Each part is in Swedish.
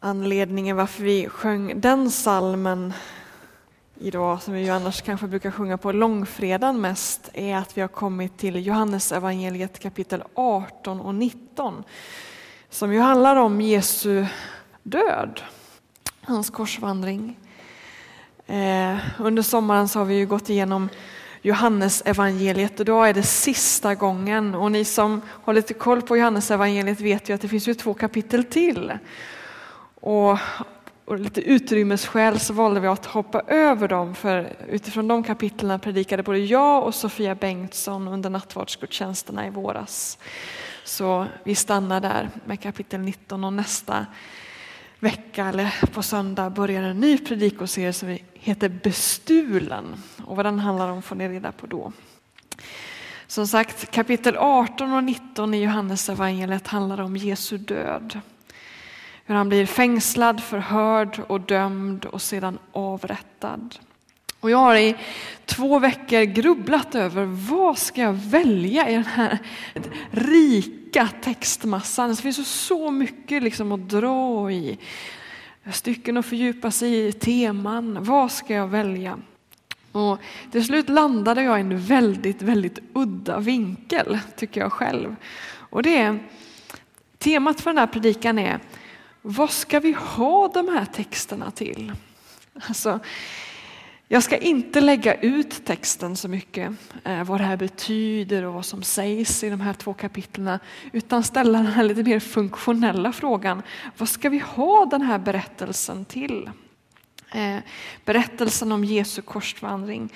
Anledningen varför vi sjöng den salmen idag, som vi ju annars kanske brukar sjunga på långfredagen mest, är att vi har kommit till Johannes evangeliet kapitel 18 och 19, som ju handlar om Jesu död, hans korsvandring. Eh, under sommaren så har vi ju gått igenom Johannes evangeliet. Idag är det sista gången och ni som har lite koll på Johannes evangeliet vet ju att det finns ju två kapitel till. Och, och lite utrymmesskäl så valde vi att hoppa över dem för utifrån de kapitlen predikade både jag och Sofia Bengtsson under nattvardsgudstjänsterna i våras. Så vi stannar där med kapitel 19 och nästa vecka eller på söndag börjar en ny predikoserie som heter Bestulen. Och vad den handlar om får ni reda på då. Som sagt, kapitel 18 och 19 i Johannes evangeliet handlar om Jesu död. Hur han blir fängslad, förhörd och dömd och sedan avrättad. Och jag har i två veckor grubblat över vad ska jag välja i den här rika textmassan. Det finns så mycket liksom att dra i. Stycken att fördjupa sig i, teman. Vad ska jag välja? Och till slut landade jag i en väldigt, väldigt udda vinkel, tycker jag själv. Och det är, temat för den här predikan är vad ska vi ha de här texterna till? Alltså, jag ska inte lägga ut texten så mycket, eh, vad det här betyder och vad som sägs i de här två kapitlen, utan ställa den här lite mer funktionella frågan, vad ska vi ha den här berättelsen till? Eh, berättelsen om Jesu korsvandring.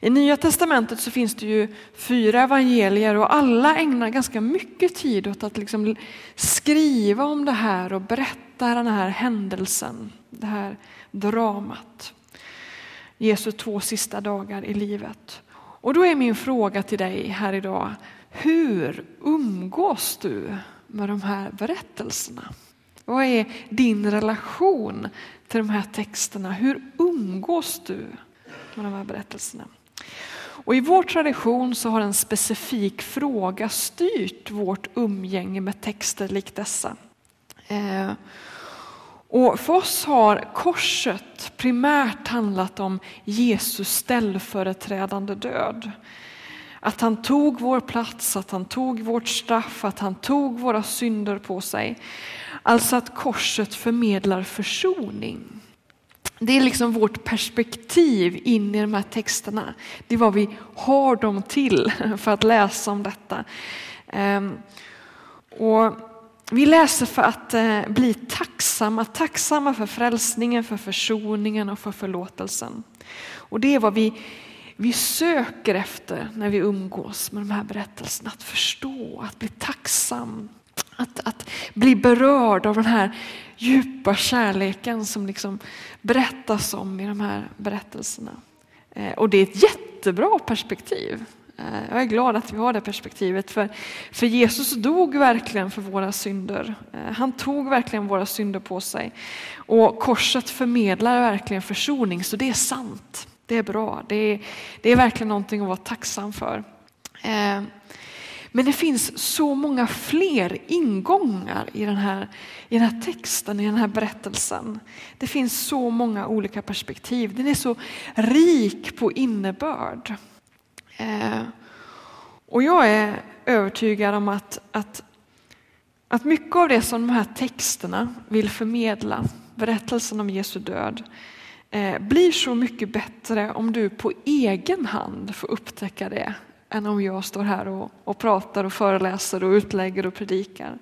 I Nya Testamentet så finns det ju fyra evangelier och alla ägnar ganska mycket tid åt att liksom skriva om det här och berätta den här händelsen, det här dramat. Jesu två sista dagar i livet. Och då är min fråga till dig här idag, hur umgås du med de här berättelserna? Vad är din relation till de här texterna? Hur umgås du med de här berättelserna? Och I vår tradition så har en specifik fråga styrt vårt umgänge med texter lik dessa. Eh, och för oss har korset primärt handlat om Jesus ställföreträdande död. Att han tog vår plats, att han tog vårt straff, att han tog våra synder på sig. Alltså att korset förmedlar försoning. Det är liksom vårt perspektiv in i de här texterna. Det är vad vi har dem till för att läsa om detta. Ehm, och vi läser för att eh, bli tacksamma, tacksamma för frälsningen, för försoningen och för förlåtelsen. Och det är vad vi, vi söker efter när vi umgås med de här berättelserna. Att förstå, att bli tacksam, att, att bli berörd av den här djupa kärleken som liksom berättas om i de här berättelserna. Eh, och det är ett jättebra perspektiv. Eh, jag är glad att vi har det perspektivet, för, för Jesus dog verkligen för våra synder. Eh, han tog verkligen våra synder på sig. Och korset förmedlar verkligen försoning, så det är sant. Det är bra. Det är, det är verkligen någonting att vara tacksam för. Men det finns så många fler ingångar i den, här, i den här texten, i den här berättelsen. Det finns så många olika perspektiv. Den är så rik på innebörd. Eh, och jag är övertygad om att, att, att mycket av det som de här texterna vill förmedla, berättelsen om Jesu död, eh, blir så mycket bättre om du på egen hand får upptäcka det än om jag står här och, och pratar och föreläser och utlägger och predikar.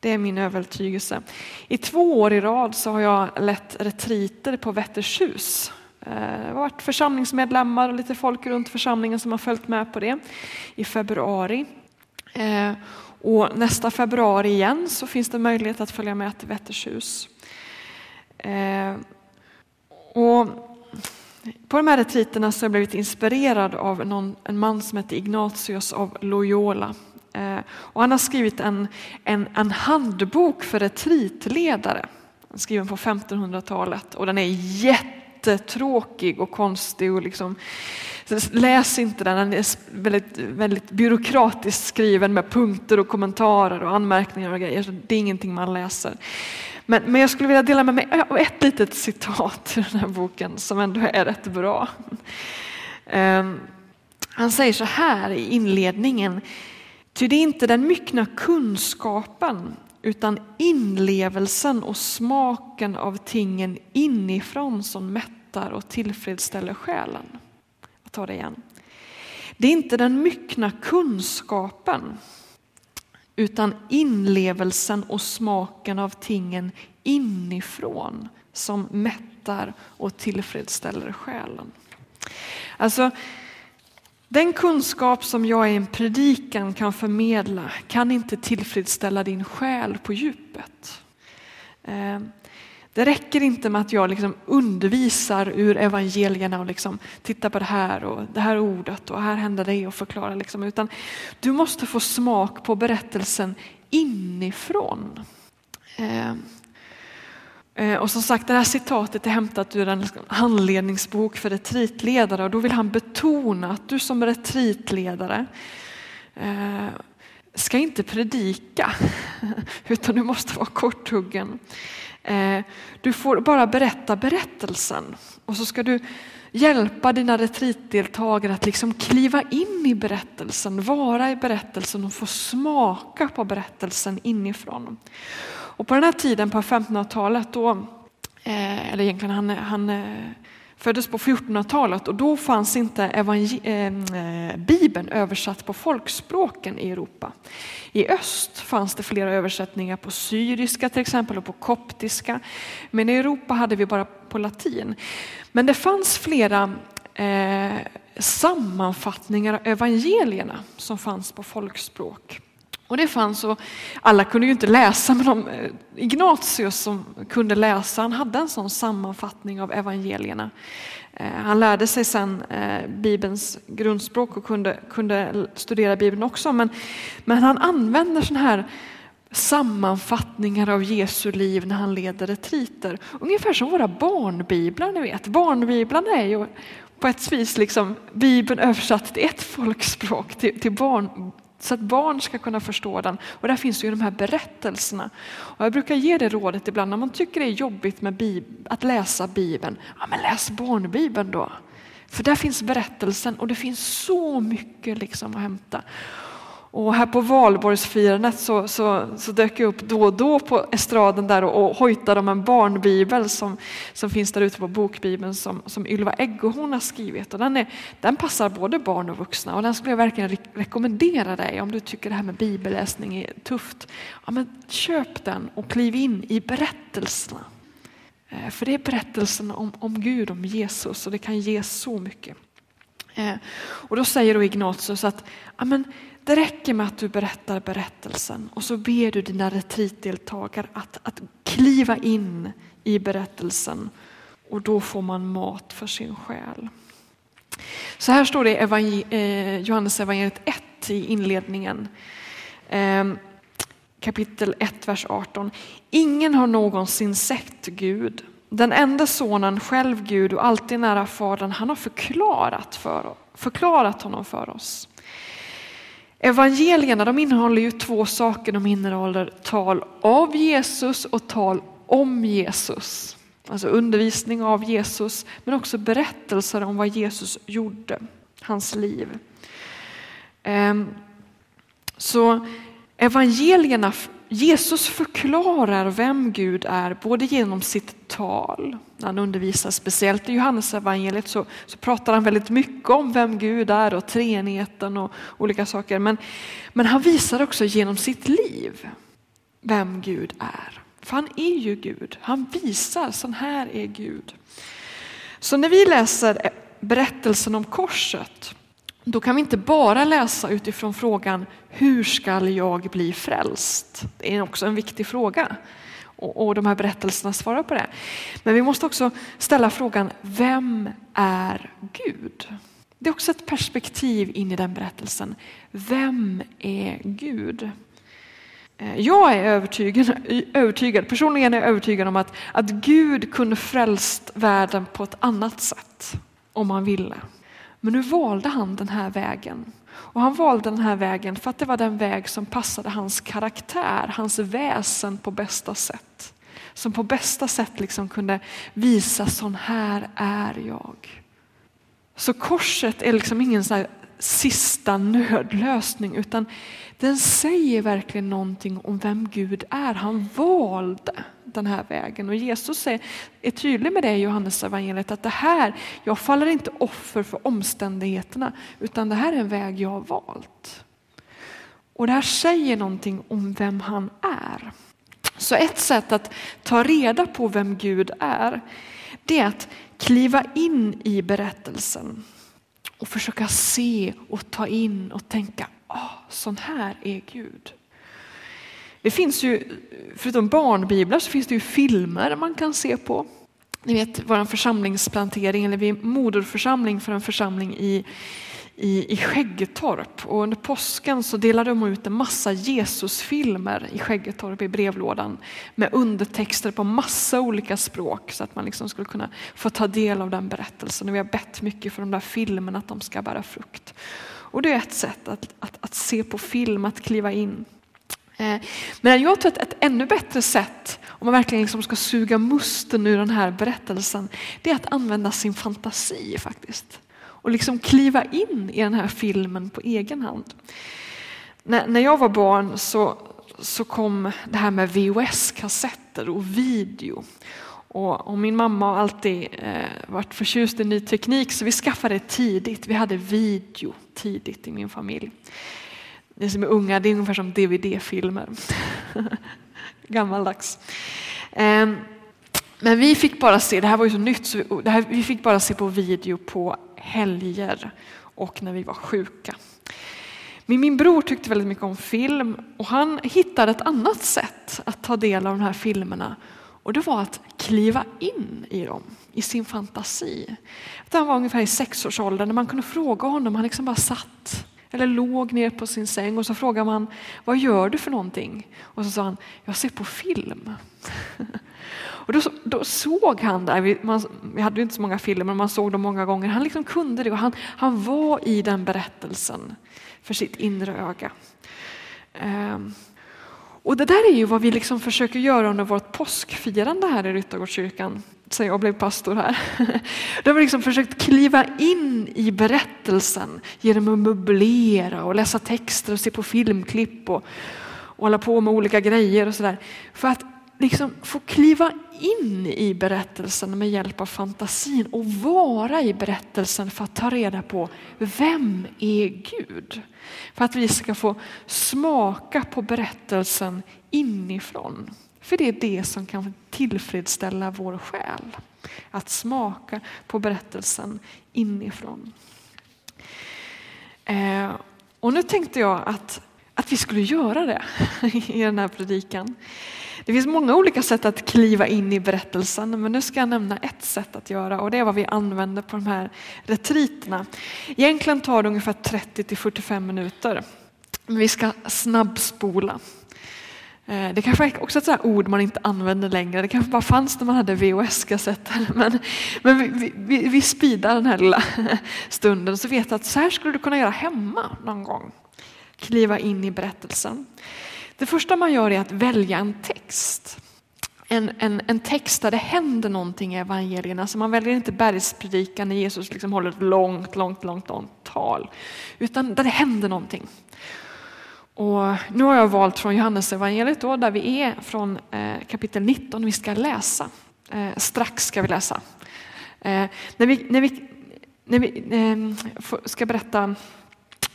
Det är min övertygelse. I två år i rad så har jag lett retriter på Vättershus eh, det har varit församlingsmedlemmar och lite folk runt församlingen som har följt med på det i februari. Eh, och nästa februari igen så finns det möjlighet att följa med till Vättershus. Eh, och på de här retriterna så har jag blivit inspirerad av någon, en man som heter Ignatius av Loyola. Eh, och han har skrivit en, en, en handbok för retreatledare, skriven på 1500-talet och den är jättetråkig och konstig. Och liksom, läs inte den, den är väldigt, väldigt byråkratiskt skriven med punkter och kommentarer och anmärkningar och grejer. Så det är ingenting man läser. Men, men jag skulle vilja dela med mig av ett litet citat i den här boken som ändå är rätt bra. Ehm, han säger så här i inledningen. Ty det är inte den myckna kunskapen utan inlevelsen och smaken av tingen inifrån som mättar och tillfredsställer själen. Jag tar det igen. Det är inte den myckna kunskapen utan inlevelsen och smaken av tingen inifrån som mättar och tillfredsställer själen. Alltså, den kunskap som jag i en predikan kan förmedla kan inte tillfredsställa din själ på djupet. Eh, det räcker inte med att jag liksom undervisar ur evangelierna och liksom tittar på det här och det här ordet och här händer det och förklarar. Liksom, utan du måste få smak på berättelsen inifrån. Ehm, eh, och som sagt, det här citatet är hämtat ur en liksom handledningsbok för retreatledare och då vill han betona att du som retreatledare eh, ska inte predika utan du måste vara korthuggen. Eh, du får bara berätta berättelsen och så ska du hjälpa dina retreatdeltagare att liksom kliva in i berättelsen, vara i berättelsen och få smaka på berättelsen inifrån. Och på den här tiden på 1500-talet då, eh, eller egentligen han, han eh, föddes på 1400-talet och då fanns inte eh, eh, Bibeln översatt på folkspråken i Europa. I öst fanns det flera översättningar på syriska till exempel och på koptiska. Men i Europa hade vi bara på latin. Men det fanns flera eh, sammanfattningar av evangelierna som fanns på folkspråk. Och det fanns och alla kunde ju inte läsa men de, eh, Ignatius som kunde läsa han hade en sån sammanfattning av evangelierna. Eh, han lärde sig sen eh, Bibelns grundspråk och kunde, kunde studera Bibeln också men, men han använder sådana här sammanfattningar av Jesu liv när han leder retriter. Ungefär som våra barnbiblar, ni vet. Barnbiblarna är ju på ett vis liksom Bibeln översatt till ett folkspråk, till, till barn, så att barn ska kunna förstå den. Och där finns ju de här berättelserna. Och jag brukar ge det rådet ibland när man tycker det är jobbigt med att läsa Bibeln. Ja, men läs barnbibeln då. För där finns berättelsen och det finns så mycket liksom att hämta. Och här på valborgsfirandet så, så, så dök jag upp då och då på estraden där och, och hojtade om en barnbibel som, som finns där ute på bokbibeln som, som Ylva Eggehorn har skrivit. Och den, är, den passar både barn och vuxna och den skulle jag verkligen re rekommendera dig om du tycker det här med bibelläsning är tufft. Ja, men köp den och kliv in i berättelserna. Eh, för det är berättelsen om, om Gud, om Jesus och det kan ge så mycket. Eh, och då säger då Ignatius att amen, det räcker med att du berättar berättelsen och så ber du dina retreatdeltagare att, att kliva in i berättelsen och då får man mat för sin själ. Så här står det i evangel eh, Johannes evangeliet 1 i inledningen. Eh, kapitel 1, vers 18. Ingen har någonsin sett Gud. Den enda sonen, själv Gud och alltid nära Fadern, han har förklarat, för, förklarat honom för oss. Evangelierna de innehåller ju två saker. De innehåller tal av Jesus och tal om Jesus. Alltså undervisning av Jesus men också berättelser om vad Jesus gjorde, hans liv. Ehm, så evangelierna, Jesus förklarar vem Gud är både genom sitt tal, när han undervisar, speciellt i Johannesevangeliet så, så pratar han väldigt mycket om vem Gud är och treenigheten och olika saker. Men, men han visar också genom sitt liv vem Gud är. För han är ju Gud. Han visar, sån här är Gud. Så när vi läser berättelsen om korset, då kan vi inte bara läsa utifrån frågan hur ska jag bli frälst? Det är också en viktig fråga och, och de här berättelserna svarar på det. Men vi måste också ställa frågan, vem är Gud? Det är också ett perspektiv in i den berättelsen. Vem är Gud? Eh, jag är övertygad, övertygad, personligen är jag övertygad om att, att Gud kunde frälst världen på ett annat sätt om han ville. Men nu valde han den här vägen. Och han valde den här vägen för att det var den väg som passade hans karaktär, hans väsen på bästa sätt. som på bästa sätt liksom kunde visa sån här är jag. Så korset är liksom ingen så sista nödlösning utan den säger verkligen någonting om vem Gud är. Han valde den här vägen och Jesus är, är tydlig med det i Johannes evangeliet att det här, jag faller inte offer för omständigheterna utan det här är en väg jag har valt. Och det här säger någonting om vem han är. Så ett sätt att ta reda på vem Gud är, det är att kliva in i berättelsen och försöka se och ta in och tänka, oh, sån här är Gud. Det finns ju, förutom barnbiblar så finns det ju filmer man kan se på. Ni vet vår församlingsplantering, eller vi är moderförsamling för en församling i i, i Skäggetorp och under påsken så delade de ut en massa Jesusfilmer i Skäggetorp i brevlådan med undertexter på massa olika språk så att man liksom skulle kunna få ta del av den berättelsen. Och vi har bett mycket för de där filmerna att de ska bära frukt. Och det är ett sätt att, att, att se på film, att kliva in. Eh, men jag tror att ett ännu bättre sätt, om man verkligen liksom ska suga musten ur den här berättelsen, det är att använda sin fantasi faktiskt och liksom kliva in i den här filmen på egen hand. När, när jag var barn så, så kom det här med VHS-kassetter och video. Och, och, min mamma har alltid eh, varit förtjust i ny teknik så vi skaffade det tidigt. Vi hade video tidigt i min familj. Ni som är unga, det är ungefär som DVD-filmer. Gammaldags. Eh, men vi fick bara se, det här var ju så nytt, så vi, här, vi fick bara se på video på helger och när vi var sjuka. Men min bror tyckte väldigt mycket om film och han hittade ett annat sätt att ta del av de här filmerna och det var att kliva in i dem i sin fantasi. Han var ungefär i sexårsåldern när man kunde fråga honom, han liksom bara satt eller låg ner på sin säng och så frågade man vad gör du för någonting? Och så sa han, jag ser på film. Och då, då såg han där, vi, man, vi hade ju inte så många filmer, men man såg dem många gånger. Han liksom kunde det och han, han var i den berättelsen för sitt inre öga. Um, och det där är ju vad vi liksom försöker göra under vårt påskfirande här i Ryttargårdskyrkan, sen jag blev pastor här. Då har vi liksom försökt kliva in i berättelsen genom att möblera och läsa texter och se på filmklipp och, och hålla på med olika grejer och sådär. För att liksom få kliva in i berättelsen med hjälp av fantasin och vara i berättelsen för att ta reda på vem är Gud? För att vi ska få smaka på berättelsen inifrån. För det är det som kan tillfredsställa vår själ. Att smaka på berättelsen inifrån. Eh, och nu tänkte jag att, att vi skulle göra det i den här predikan. Det finns många olika sätt att kliva in i berättelsen men nu ska jag nämna ett sätt att göra och det är vad vi använder på de här retriterna. Egentligen tar det ungefär 30 till 45 minuter. Men vi ska snabbspola. Eh, det kanske är också ett ord man inte använder längre. Det kanske bara fanns när man hade VHS-kassetter. Men, men vi, vi, vi speedar den här lilla stunden så vet att så här skulle du kunna göra hemma någon gång. Kliva in i berättelsen. Det första man gör är att välja en text. En, en, en text där det händer någonting i evangelierna. Alltså man väljer inte bergspredikan när Jesus liksom håller ett långt, långt, långt, långt tal. Utan där det händer någonting. Och nu har jag valt från Johannes evangeliet då, där vi är från eh, kapitel 19. Vi ska läsa. Eh, strax ska vi läsa. Eh, när vi, när vi, när vi eh, ska berätta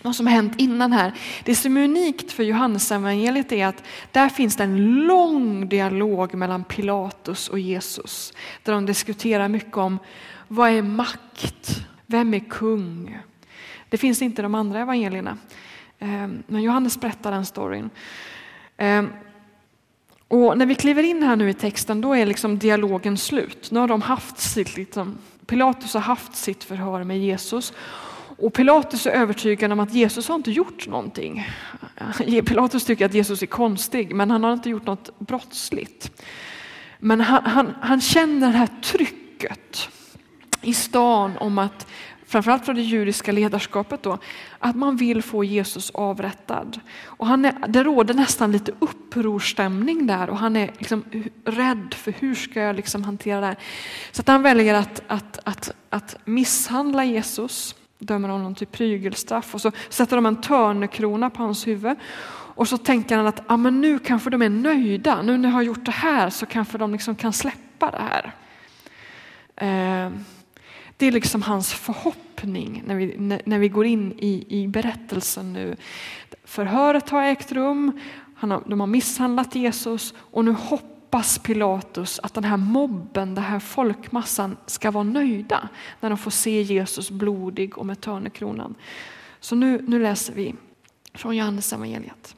vad som har hänt innan här. Det som är unikt för Johannesevangeliet är att där finns det en lång dialog mellan Pilatus och Jesus. Där de diskuterar mycket om vad är makt? Vem är kung? Det finns inte i de andra evangelierna. Ehm, men Johannes berättar den storyn. Ehm, och när vi kliver in här nu i texten då är liksom dialogen slut. Nu har de haft sitt, liksom, Pilatus har haft sitt förhör med Jesus och Pilatus är övertygad om att Jesus har inte gjort någonting. Pilatus tycker att Jesus är konstig, men han har inte gjort något brottsligt. Men han, han, han känner det här trycket i stan om att framförallt från det judiska ledarskapet då, att man vill få Jesus avrättad. Och han är, det råder nästan lite upprorstämning där och han är liksom rädd för hur ska jag liksom hantera det här. Så att han väljer att, att, att, att misshandla Jesus, dömer honom till prygelstraff och så sätter de en törnekrona på hans huvud. Och så tänker han att ah, men nu kanske de är nöjda, nu när jag har gjort det här så kanske de liksom kan släppa det här. Eh, det är liksom hans förhoppning när vi, när, vi går in i, i berättelsen nu. Förhöret har ägt rum, han har, de har misshandlat Jesus och nu hoppas Hoppas Pilatus att den här mobben, den här folkmassan ska vara nöjda när de får se Jesus blodig och med törnekronan. Så nu, nu läser vi från Johannes evangeliet.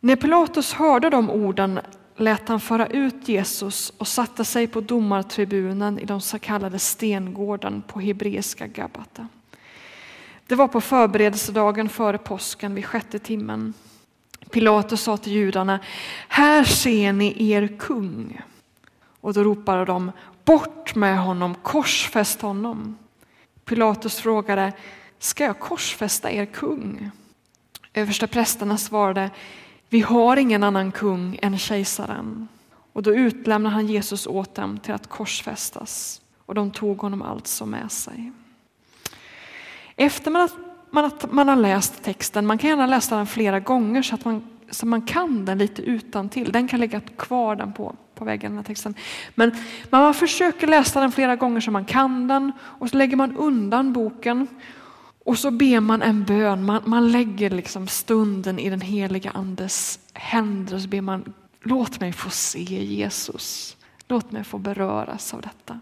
När Pilatus hörde de orden lät han föra ut Jesus och satte sig på domartribunen i de så kallade stengården på hebreiska Gabata. Det var på förberedelsedagen före påsken vid sjätte timmen. Pilatus sa till judarna, här ser ni er kung. Och då ropade de, bort med honom, korsfäst honom. Pilatus frågade, ska jag korsfästa er kung? Översteprästerna svarade, vi har ingen annan kung än kejsaren. Och då utlämnade han Jesus åt dem till att korsfästas. Och de tog honom alltså med sig. Efter man, man, man har läst texten, man kan gärna läsa den flera gånger så att man, så man kan den lite utan till. Den kan ligga kvar den på, på väggen, den här texten. Men man försöker läsa den flera gånger så man kan den och så lägger man undan boken och så ber man en bön, man, man lägger liksom stunden i den heliga andes händer och så ber man låt mig få se Jesus. Låt mig få beröras av detta.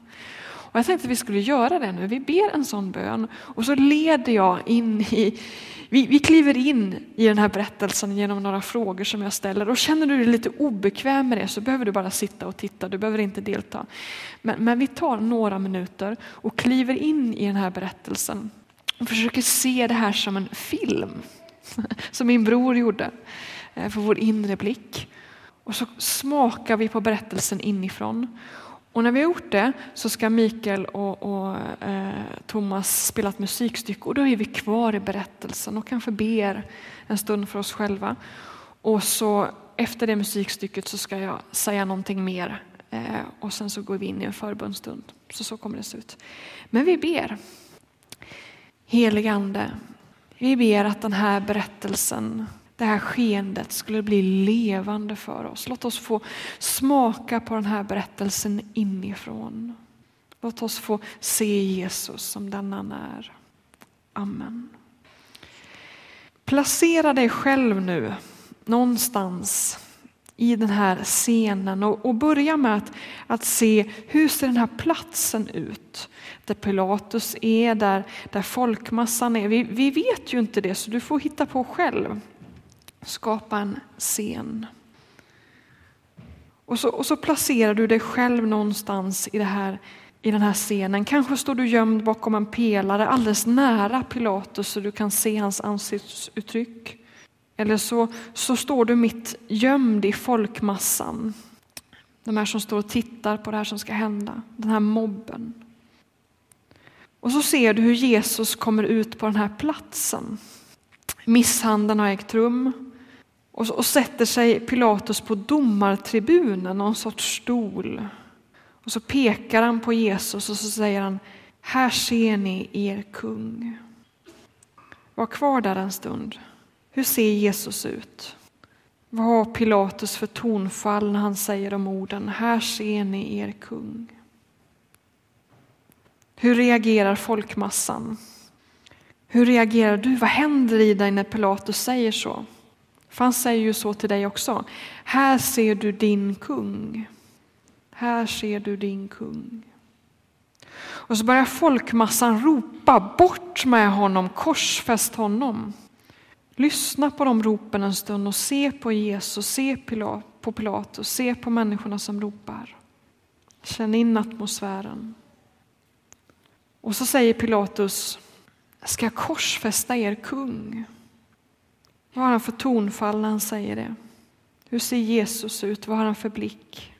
Och jag tänkte att vi skulle göra det nu. Vi ber en sån bön och så leder jag in i, vi, vi kliver in i den här berättelsen genom några frågor som jag ställer. Och känner du dig lite obekväm med det så behöver du bara sitta och titta, du behöver inte delta. Men, men vi tar några minuter och kliver in i den här berättelsen och försöker se det här som en film, som min bror gjorde, eh, för vår inre blick. Och så smakar vi på berättelsen inifrån. Och när vi har gjort det så ska Mikael och, och eh, Thomas spela ett musikstycke och då är vi kvar i berättelsen och kanske ber en stund för oss själva. Och så efter det musikstycket så ska jag säga någonting mer eh, och sen så går vi in i en förbundsstund. Så så kommer det se ut. Men vi ber. Heligande, vi ber att den här berättelsen, det här skeendet skulle bli levande för oss. Låt oss få smaka på den här berättelsen inifrån. Låt oss få se Jesus som den han är. Amen. Placera dig själv nu någonstans i den här scenen och, och börja med att, att se hur ser den här platsen ut? Där Pilatus är, där, där folkmassan är. Vi, vi vet ju inte det så du får hitta på själv. Skapa en scen. Och så, och så placerar du dig själv någonstans i, det här, i den här scenen. Kanske står du gömd bakom en pelare alldeles nära Pilatus så du kan se hans ansiktsuttryck. Eller så, så står du mitt gömd i folkmassan. De här som står och tittar på det här som ska hända, den här mobben. Och så ser du hur Jesus kommer ut på den här platsen. Misshandeln har ägt rum och, och sätter sig Pilatus på domartribunen, någon sorts stol. Och så pekar han på Jesus och så säger han, här ser ni er kung. Var kvar där en stund. Hur ser Jesus ut? Vad har Pilatus för tonfall när han säger de orden, här ser ni er kung. Hur reagerar folkmassan? Hur reagerar du? Vad händer i dig när Pilatus säger så? För han säger ju så till dig också. Här ser du din kung. Här ser du din kung. Och så börjar folkmassan ropa bort med honom, korsfäst honom. Lyssna på de ropen en stund och se på Jesus, se på Pilatus, se på människorna som ropar. Känn in atmosfären. Och så säger Pilatus, ska jag korsfästa er kung? Vad har han för tonfall när han säger det? Hur ser Jesus ut? Vad har han för blick?